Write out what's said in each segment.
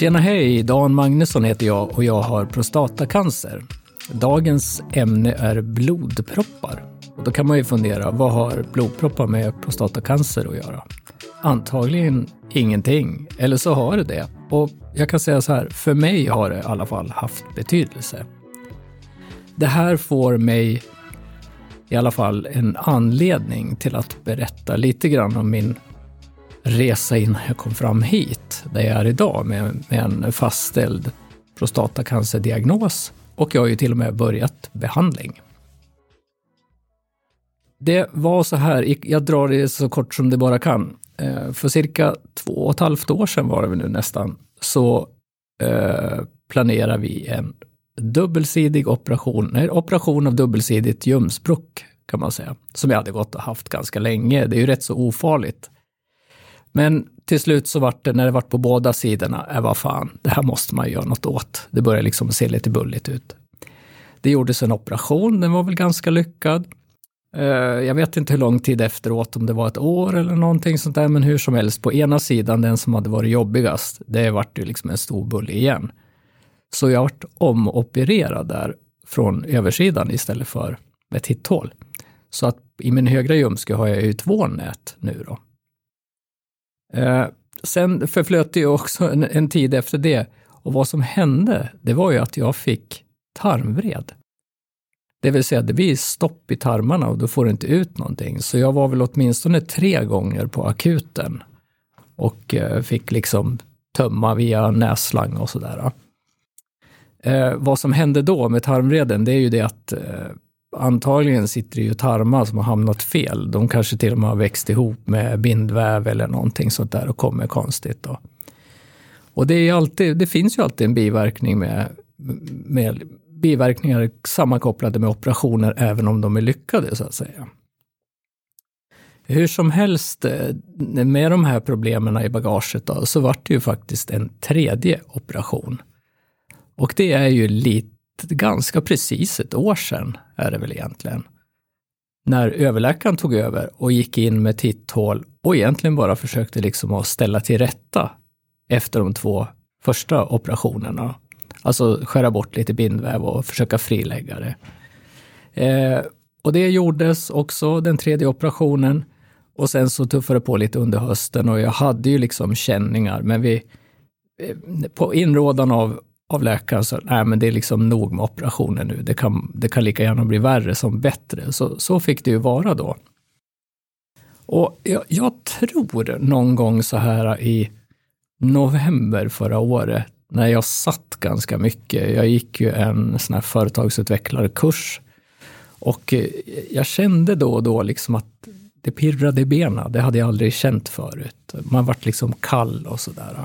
Tjena hej! Dan Magnusson heter jag och jag har prostatacancer. Dagens ämne är blodproppar. Och då kan man ju fundera, vad har blodproppar med prostatacancer att göra? Antagligen ingenting, eller så har det det. Och jag kan säga så här, för mig har det i alla fall haft betydelse. Det här får mig i alla fall en anledning till att berätta lite grann om min resa innan jag kom fram hit, där jag är idag med, med en fastställd prostatacancerdiagnos och jag har ju till och med börjat behandling. Det var så här, jag drar det så kort som det bara kan. Eh, för cirka två och ett halvt år sedan var det nu nästan, så eh, planerar vi en dubbelsidig operation, nej, operation av dubbelsidigt ljumsbråck kan man säga, som jag hade gått och haft ganska länge. Det är ju rätt så ofarligt. Men till slut så vart det, när det vart på båda sidorna, äh, vad fan, det här måste man göra något åt. Det började liksom se lite bulligt ut. Det gjordes en operation, den var väl ganska lyckad. Eh, jag vet inte hur lång tid efteråt, om det var ett år eller någonting sånt där, men hur som helst, på ena sidan, den som hade varit jobbigast, det vart ju liksom en stor bulle igen. Så jag vart omopererad där från översidan istället för ett hitthål. Så att i min högra ljumske har jag ju två nät nu då. Eh, sen förflöt det ju också en, en, tid efter det. Och vad som hände, det var ju att jag fick tarmvred. Det vill säga, det blir stopp i tarmarna och då får du inte ut någonting. Så jag var väl åtminstone tre gånger på akuten och eh, fick liksom tömma via nässlang och sådär. Eh, vad som hände då med tarmvreden, det är ju det att eh, antagligen sitter det ju tarmar som har hamnat fel. De kanske till och med har växt ihop med bindväv eller någonting sånt där och kommer konstigt. Då. Och det, är alltid, det finns ju alltid en biverkning med, med biverkningar sammankopplade med operationer, även om de är lyckade så att säga. Hur som helst, eh, med de här problemen i bagaget då, så vart det ju faktiskt en tredje operation. Och det är ju lite ganska precis ett år sedan är det väl egentligen. När överläkaren tog över och gick in med titthål och egentligen bara försökte liksom att ställa till rätta efter de två första operationerna. Alltså skära bort lite bindväv och försöka frilägga det. Eh, och det gjordes också, den tredje operationen. Och sen så tuffade det på lite under hösten och jag hade ju liksom känningar, men vi, eh, på inrådan av av läkaren så nej men det är liksom nog med operationer nu. Det kan, det kan lika gärna bli värre som bättre. Så, så fick det ju vara då. Och jag, jag tror någon gång så här i november förra året, när jag satt ganska mycket. Jag gick ju en sån här företagsutvecklarkurs och eh, jag kände då och då liksom att det pirrade i benen. Det hade jag aldrig känt förut. Man vart liksom kall och sådär.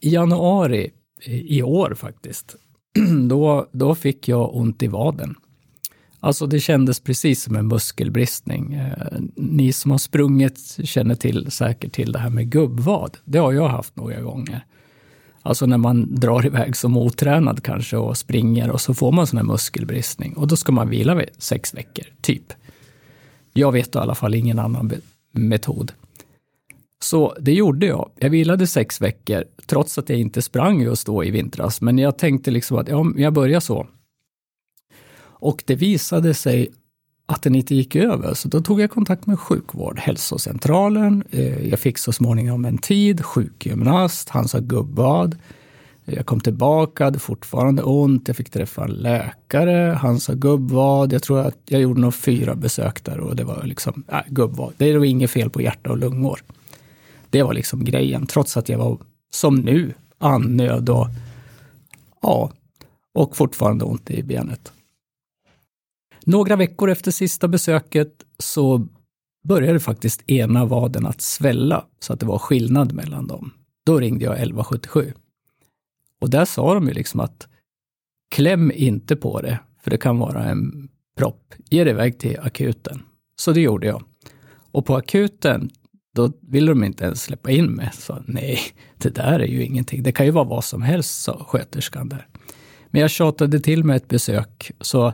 I januari i år faktiskt. Då, då fick jag ont i vaden. Alltså det kändes precis som en muskelbristning. Eh, ni som har sprungit känner till, säkert till det här med gubbvad. Det har jag haft några gånger. Alltså när man drar iväg som otränad kanske och springer och så får man sån här muskelbristning. Och då ska man vila i sex veckor, typ. Jag vet i alla fall ingen annan metod. Så det gjorde jag. Jag vilade sex veckor, trots att jag inte sprang just då i vintras. Men jag tänkte liksom att ja, jag börjar så. Och det visade sig att den inte gick över, så då tog jag kontakt med sjukvård, hälsocentralen. Eh, jag fick så småningom en tid, sjukgymnast, han sa gubbad. Jag kom tillbaka, hade fortfarande ont. Jag fick träffa en läkare. Han sa gubbvad. Jag tror att jag gjorde nog fyra besök där och det var liksom, äh, gubbvad. Det är nog inget fel på hjärta och lungor. Det var liksom grejen, trots att jag var som nu annöd och ja, och fortfarande ont i benet. Några veckor efter sista besöket så började faktiskt ena vaden att svälla så att det var skillnad mellan dem. Då ringde jag 1177. Och där sa de ju liksom att kläm inte på det, för det kan vara en propp. Ge det iväg till akuten. Så det gjorde jag. Och på akuten då ville de inte ens släppa in mig. Så nej, det där är ju ingenting. Det kan ju vara vad som helst, sa sköterskan där. Men jag tjatade till med ett besök, så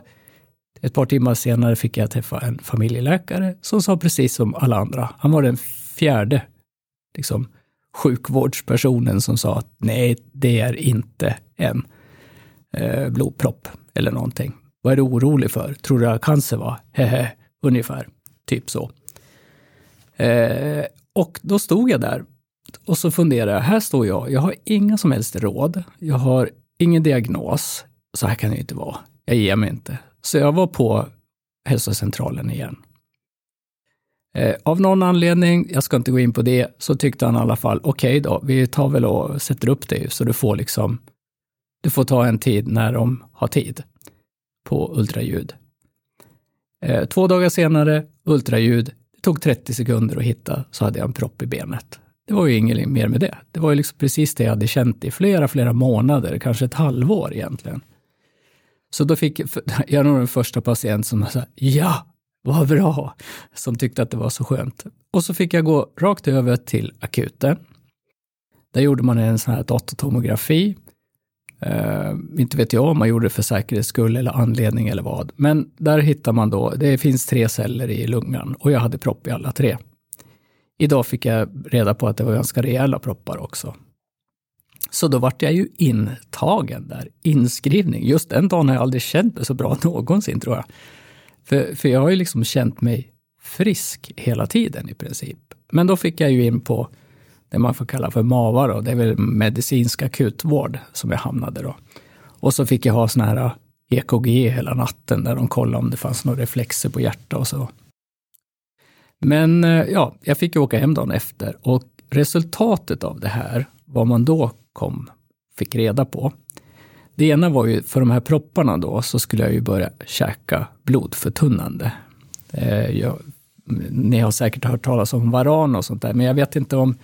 ett par timmar senare fick jag träffa en familjeläkare som sa precis som alla andra. Han var den fjärde liksom, sjukvårdspersonen som sa att nej, det är inte en eh, blodpropp eller någonting. Vad är du orolig för? Tror du att cancer var? Hehe, ungefär. Typ så. Eh, och då stod jag där och så funderade jag, här står jag, jag har inga som helst råd, jag har ingen diagnos, så här kan det inte vara, jag ger mig inte. Så jag var på hälsocentralen igen. Eh, av någon anledning, jag ska inte gå in på det, så tyckte han i alla fall, okej okay då, vi tar väl och sätter upp dig så du får liksom, du får ta en tid när de har tid på ultraljud. Eh, två dagar senare, ultraljud, tog 30 sekunder att hitta, så hade jag en propp i benet. Det var ju inget mer med det. Det var ju liksom precis det jag hade känt i flera, flera månader, kanske ett halvår egentligen. Så då fick jag nog den första patient som sa ja, vad bra, som tyckte att det var så skönt. Och så fick jag gå rakt över till akuten. Där gjorde man en sån här datortomografi. Uh, inte vet jag om man gjorde det för säkerhets skull eller anledning eller vad. Men där hittar man då, det finns tre celler i lungan och jag hade propp i alla tre. Idag fick jag reda på att det var ganska rejäla proppar också. Så då vart jag ju intagen där, inskrivning. Just den dagen har jag aldrig känt mig så bra någonsin tror jag. För, för jag har ju liksom känt mig frisk hela tiden i princip. Men då fick jag ju in på det man får kalla för MAVA då, det är väl medicinsk akutvård som jag hamnade då. Och så fick jag ha sån här eh, EKG hela natten där de kollade om det fanns några reflexer på hjärta och så. Men eh, ja, jag fick åka hem dagen efter och resultatet av det här, vad man då kom, fick reda på. Det ena var ju, för de här propparna då, så skulle jag ju börja käka blodförtunnande. Eh, jag, ni har säkert hört talas om varan och sånt där, men jag vet inte om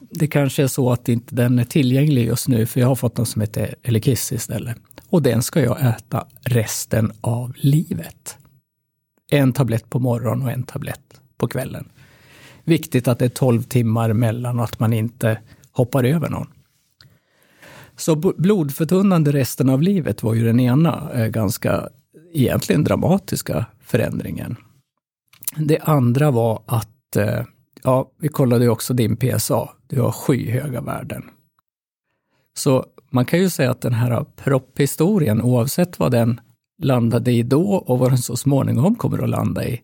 det kanske är så att inte den är tillgänglig just nu, för jag har fått något som heter Elikiss istället. Och den ska jag äta resten av livet. En tablett på morgonen och en tablett på kvällen. Viktigt att det är 12 timmar mellan och att man inte hoppar över någon. Så blodförtunnande resten av livet var ju den ena eh, ganska egentligen dramatiska förändringen. Det andra var att, eh, ja, vi kollade ju också din PSA, du har skyhöga värden. Så man kan ju säga att den här propphistorien, oavsett vad den landade i då och vad den så småningom kommer att landa i,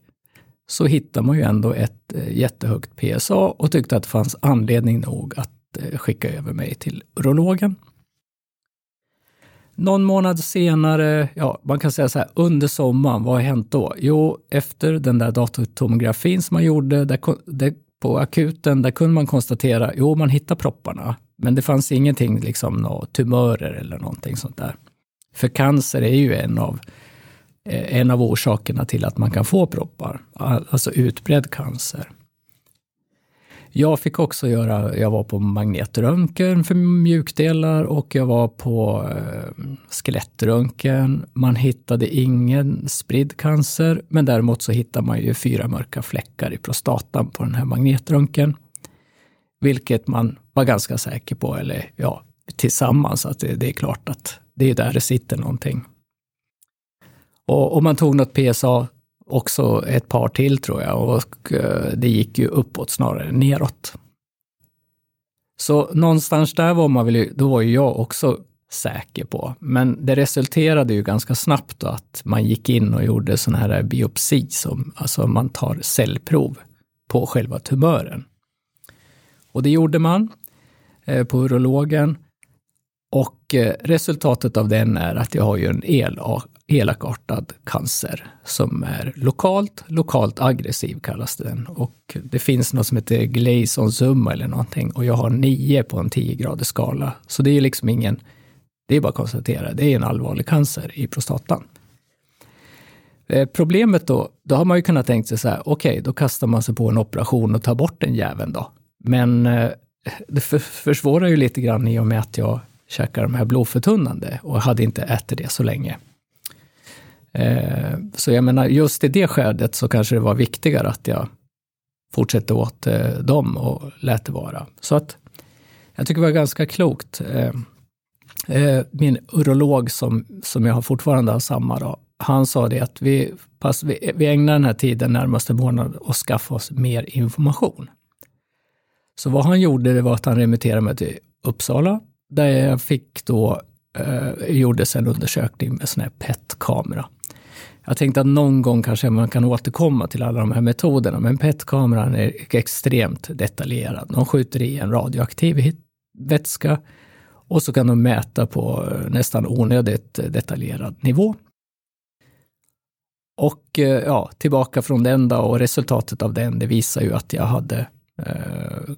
så hittar man ju ändå ett eh, jättehögt PSA och tyckte att det fanns anledning nog att eh, skicka över mig till urologen. Någon månad senare, ja, man kan säga så här, under sommaren, vad har hänt då? Jo, efter den där datortomografin som man gjorde där, där, på akuten, där kunde man konstatera, jo, man hittar propparna, men det fanns ingenting, liksom några tumörer eller någonting sånt där. För cancer är ju en av, eh, en av orsakerna till att man kan få proppar, alltså utbredd cancer. Jag fick också göra, jag var på magnetröntgen för mjukdelar och jag var på eh, skelettröntgen. Man hittade ingen spridd cancer, men däremot så hittade man ju fyra mörka fläckar i prostatan på den här magnetröntgen. Vilket man var ganska säker på, eller ja, tillsammans, att det, det är klart att det är där det sitter någonting. Och om man tog något PSA också ett par till tror jag och eh, det gick ju uppåt snarare än neråt. Så någonstans där var man väl, då var ju jag också säker på. Men det resulterade ju ganska snabbt då att man gick in och gjorde sån här biopsi, som, alltså man tar cellprov på själva tumören. Och det gjorde man eh, på urologen. Och eh, resultatet av den är att jag har ju en elakartad cancer som är lokalt, lokalt aggressiv kallas den. Och det finns något som heter Gleason summa eller någonting och jag har nio på en 10-gradig skala. Så det är liksom ingen, det är bara att konstatera, det är en allvarlig cancer i prostatan. Eh, problemet då, då har man ju kunnat tänkt sig så här, okej, okay, då kastar man sig på en operation och tar bort den jäveln då. Men eh, det försvårar ju lite grann i och med att jag käkar de här blodförtunnande och hade inte ätit det så länge. Eh, så jag menar, just i det skedet så kanske det var viktigare att jag fortsatte åt eh, dem och lät det vara. Så att jag tycker det var ganska klokt. Eh, eh min urolog som, som jag fortfarande har samma, då, han sa det att vi, pass, vi, vi ägnar den här tiden närmaste månaden och skaffa oss mer information. Så vad han gjorde det var att han remitterade mig till Uppsala, där jag fick då, eh, gjordes en undersökning med sån här PET-kamera. Jag tänkte att någon gång kanske man kan återkomma till alla de här metoderna, men PET-kameran är extremt detaljerad. De skjuter i en radioaktiv vätska och så kan de mäta på eh, nästan onödigt eh, detaljerad nivå. Och eh, ja, tillbaka från den då och resultatet av den, det visar ju att jag hade eh,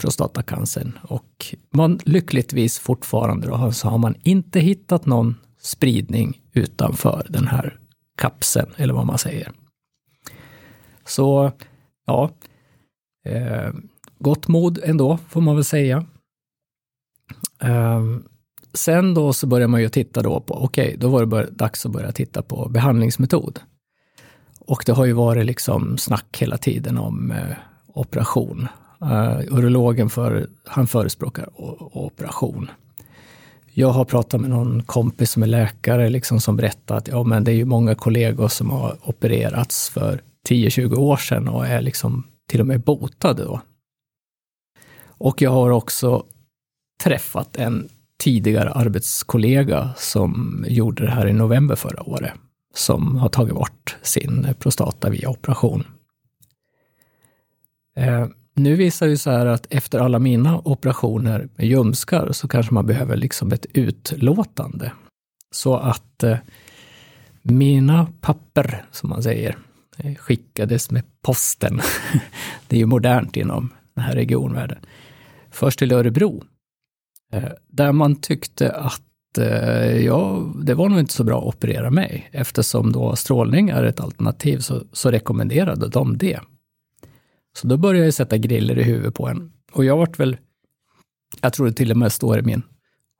prostatacancern. Och man lyckligtvis fortfarande då, så har man inte hittat någon spridning utanför den här kapseln, eller vad man säger. Så ja, eh, gott mod ändå, får man väl säga. Eh, sen då så börjar man ju titta då på, okej, okay, då var det dags att börja titta på behandlingsmetod. Och det har ju varit liksom snack hela tiden om eh, operation. Uh, urologen för, han förespråkar operation. Jag har pratat med någon kompis som är läkare liksom som berättar att ja, men det är ju många kollegor som har opererats för 10-20 år sedan och är liksom till och med botade då. Och jag har också träffat en tidigare arbetskollega som gjorde det här i november förra året, som har tagit bort sin prostata via operation. Eh, nu visar det sig här att efter alla mina operationer med ljumskar så kanske man behöver liksom ett utlåtande. Så att eh, mina papper, som man säger, eh, skickades med posten. det är ju modernt inom den här regionvärlden. Först till Örebro, eh, där man tyckte att eh, ja, det var nog inte så bra att operera mig. Eftersom då strålning är ett alternativ så, så rekommenderade de det. Så då började jag sätta griller i huvudet på en. Och jag vart väl, jag tror det till och med står i min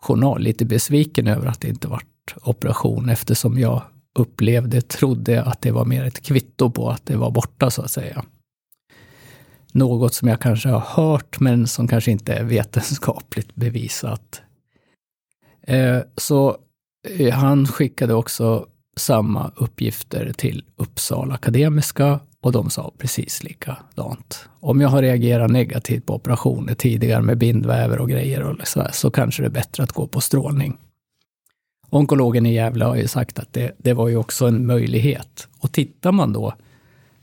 journal, lite besviken över att det inte vart operation eftersom jag upplevde, trodde att det var mer ett kvitto på att det var borta så att säga. Något som jag kanske har hört men som kanske inte är vetenskapligt bevisat. Eh, så eh, han skickade också samma uppgifter till Uppsala Akademiska och de sa precis likadant. Om jag har reagerat negativt på operationer tidigare med bindväver och grejer och så, här, så kanske det är bättre att gå på strålning. Onkologen i Gävle har ju sagt att det, det var ju också en möjlighet. Och tittar man då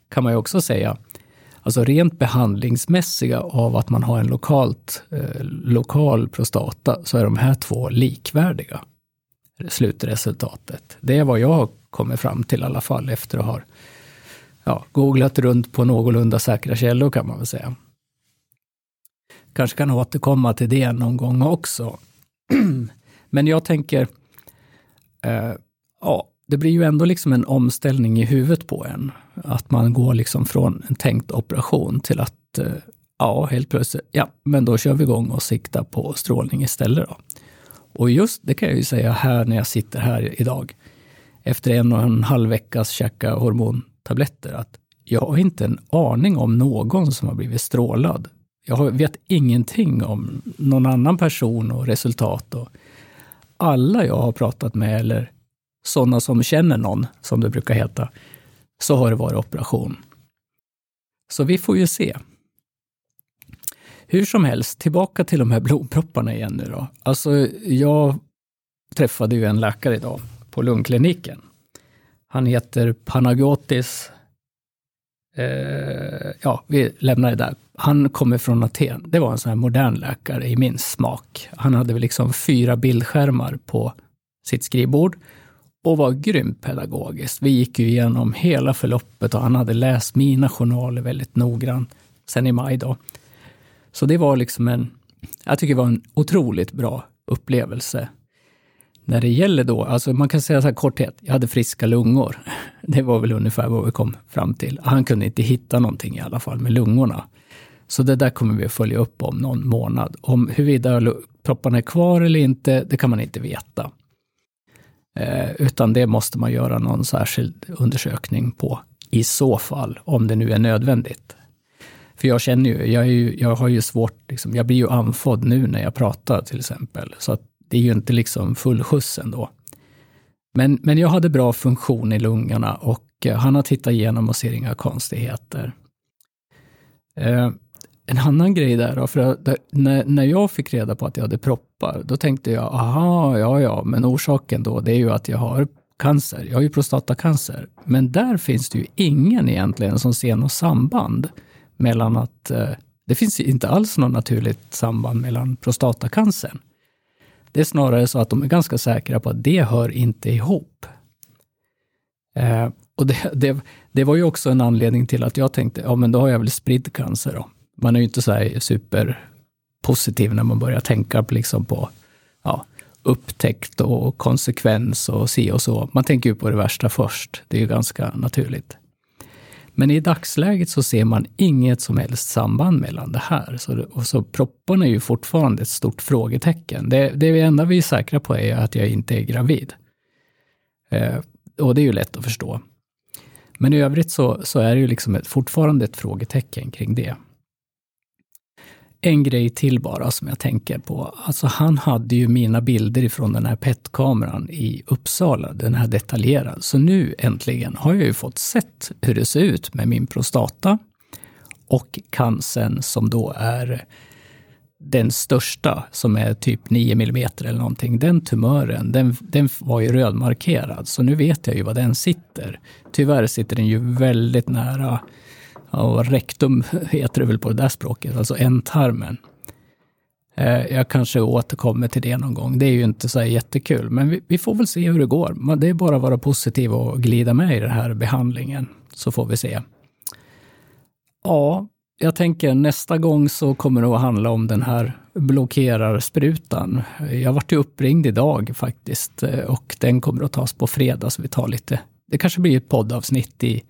kan man ju också säga, alltså rent behandlingsmässiga av att man har en lokalt, eh, lokal prostata, så är de här två likvärdiga. Slutresultatet. Det är vad jag har kommit fram till i alla fall efter att ha ja, googlat runt på någorlunda säkra källor kan man väl säga. Kanske kan återkomma till det någon gång också. Men jag tänker, eh, ja, det blir ju ändå liksom en omställning i huvudet på en. Att man går liksom från en tänkt operation till att, eh, ja, helt plötsligt, ja, men då kör vi igång och siktar på strålning istället. Då. Och just det kan jag ju säga här när jag sitter här idag, efter en och en halv veckas käka hormontabletter, att jag har inte en aning om någon som har blivit strålad. Jag vet ingenting om någon annan person och resultat. Och alla jag har pratat med, eller sådana som känner någon, som det brukar heta, så har det varit operation. Så vi får ju se. Hur som helst, tillbaka till de här blodpropparna igen nu då. Alltså, jag träffade ju en läkare idag på lungkliniken han heter Panagiotis. Eh, ja, vi lämnar det där. Han kommer från Aten. Det var en sån här modern läkare i min smak. Han hade väl liksom fyra bildskärmar på sitt skrivbord och var grymt pedagogisk. Vi gick ju igenom hela förloppet och han hade läst mina journaler väldigt noggrant sen i maj då. Så det var liksom en, jag tycker det var en otroligt bra upplevelse när det gäller då, alltså man kan säga så här korthet, jag hade friska lungor. Det var väl ungefär vad vi kom fram till. Han kunde inte hitta någonting i alla fall med lungorna. Så det där kommer vi att följa upp om någon månad. Om huruvida propparna är kvar eller inte, det kan man inte veta. Eh, utan det måste man göra någon särskild undersökning på i så fall, om det nu är nödvändigt. För jag känner ju, jag, ju, jag har ju svårt, liksom, jag blir ju andfådd nu när jag pratar till exempel. Så att det är ju inte liksom full skjuts ändå. Men, men jag hade bra funktion i lungorna och eh, han har tittat igenom och ser inga konstigheter. Eh, en annan grej där då, för där, när, när jag fick reda på att jag hade proppar, då tänkte jag, aha, ja, ja, men orsaken då, det är ju att jag har cancer. Jag har ju prostatacancer. Men där finns det ju ingen egentligen som ser något samband mellan att eh, det finns inte alls något naturligt samband mellan prostatacancern. Det är snarare så att de är ganska säkra på att det hör inte ihop. Eh, och det, det, det, var ju också en anledning till att jag tänkte, ja men då har jag väl spridd cancer då. Man är ju inte så här superpositiv när man börjar tänka liksom på ja, upptäckt och konsekvens och si och så. Man tänker ju på det värsta först. Det är ju ganska naturligt. Men i dagsläget så ser man inget som helst samband mellan det här. Så, och så propparna är ju fortfarande ett stort frågetecken. Det, det enda vi är säkra på är att jag inte är gravid. Eh, och det är ju lätt att förstå. Men i övrigt så, så är det ju liksom ett, fortfarande ett frågetecken kring det. En grej till bara som jag tänker på. Alltså han hade ju mina bilder ifrån den här PET-kameran i Uppsala, den här detaljerad. Så nu äntligen har jag ju fått sett hur det ser ut med min prostata och cancern som då är den största, som är typ 9 mm eller någonting, den tumören, den, den var ju rödmarkerad. Så nu vet jag ju var den sitter. Tyvärr sitter den ju väldigt nära och rektum heter det väl på det där språket, alltså ändtarmen. Eh, jag kanske återkommer till det någon gång. Det är ju inte så jättekul, men vi, får väl se hur det går. Det är bara att vara positiv och glida med i den här behandlingen, så får vi se. Ja, jag tänker nästa gång så kommer det att handla om den här blockerarsprutan. Jag vart ju uppringd idag faktiskt eh, och den kommer att tas på fredag, så vi tar lite. Det kanske blir ett poddavsnitt i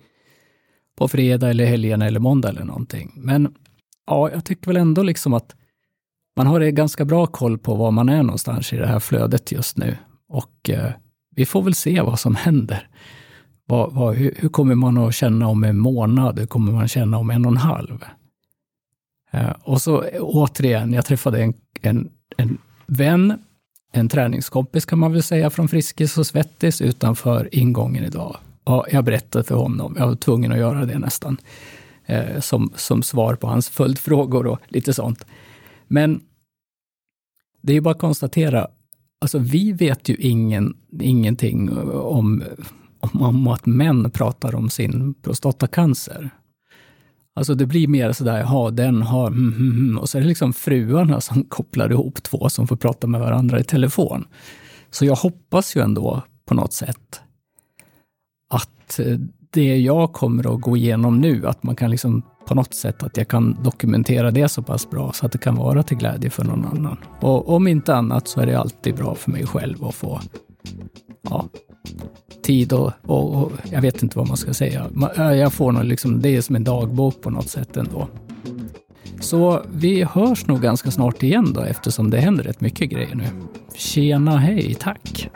på fredag eller helgen eller måndag eller någonting. Men ja, jag tycker väl ändå liksom att man har ganska bra koll på var man är någonstans i det här flödet just nu. Och eh, vi får väl se vad som händer. Vad, vad, hur, hur, kommer man att känna om en månad? Hur kommer man känna om en och en halv? Eh, och så återigen, jag träffade en, en, en vän, en träningskompis kan man väl säga, från Friskis och Svettis utanför ingången idag. Ja, jag berättade för honom. Jag var tvungen att göra det nästan. Eh, som, som svar på hans följdfrågor och lite sånt. Men det är ju bara att konstatera, alltså vi vet ju ingen, ingenting om, om, om att män pratar om sin prostatacancer. Alltså det blir mer sådär, jaha, den har, mm, mm, mm. och så är det liksom fruarna som kopplar ihop två som får prata med varandra i telefon. Så jag hoppas ju ändå på något sätt att eh, det jag kommer att gå igenom nu, att man kan liksom på något sätt att jag kan dokumentera det så pass bra så att det kan vara till glädje för någon annan. Och om inte annat så är det alltid bra för mig själv att få ja, tid och, och, och, jag vet inte vad man ska säga. Jag får nog liksom, det är som en dagbok på något sätt ändå. Så vi hörs nog ganska snart igen då eftersom det händer rätt mycket grejer nu. Tjena, hej, tack!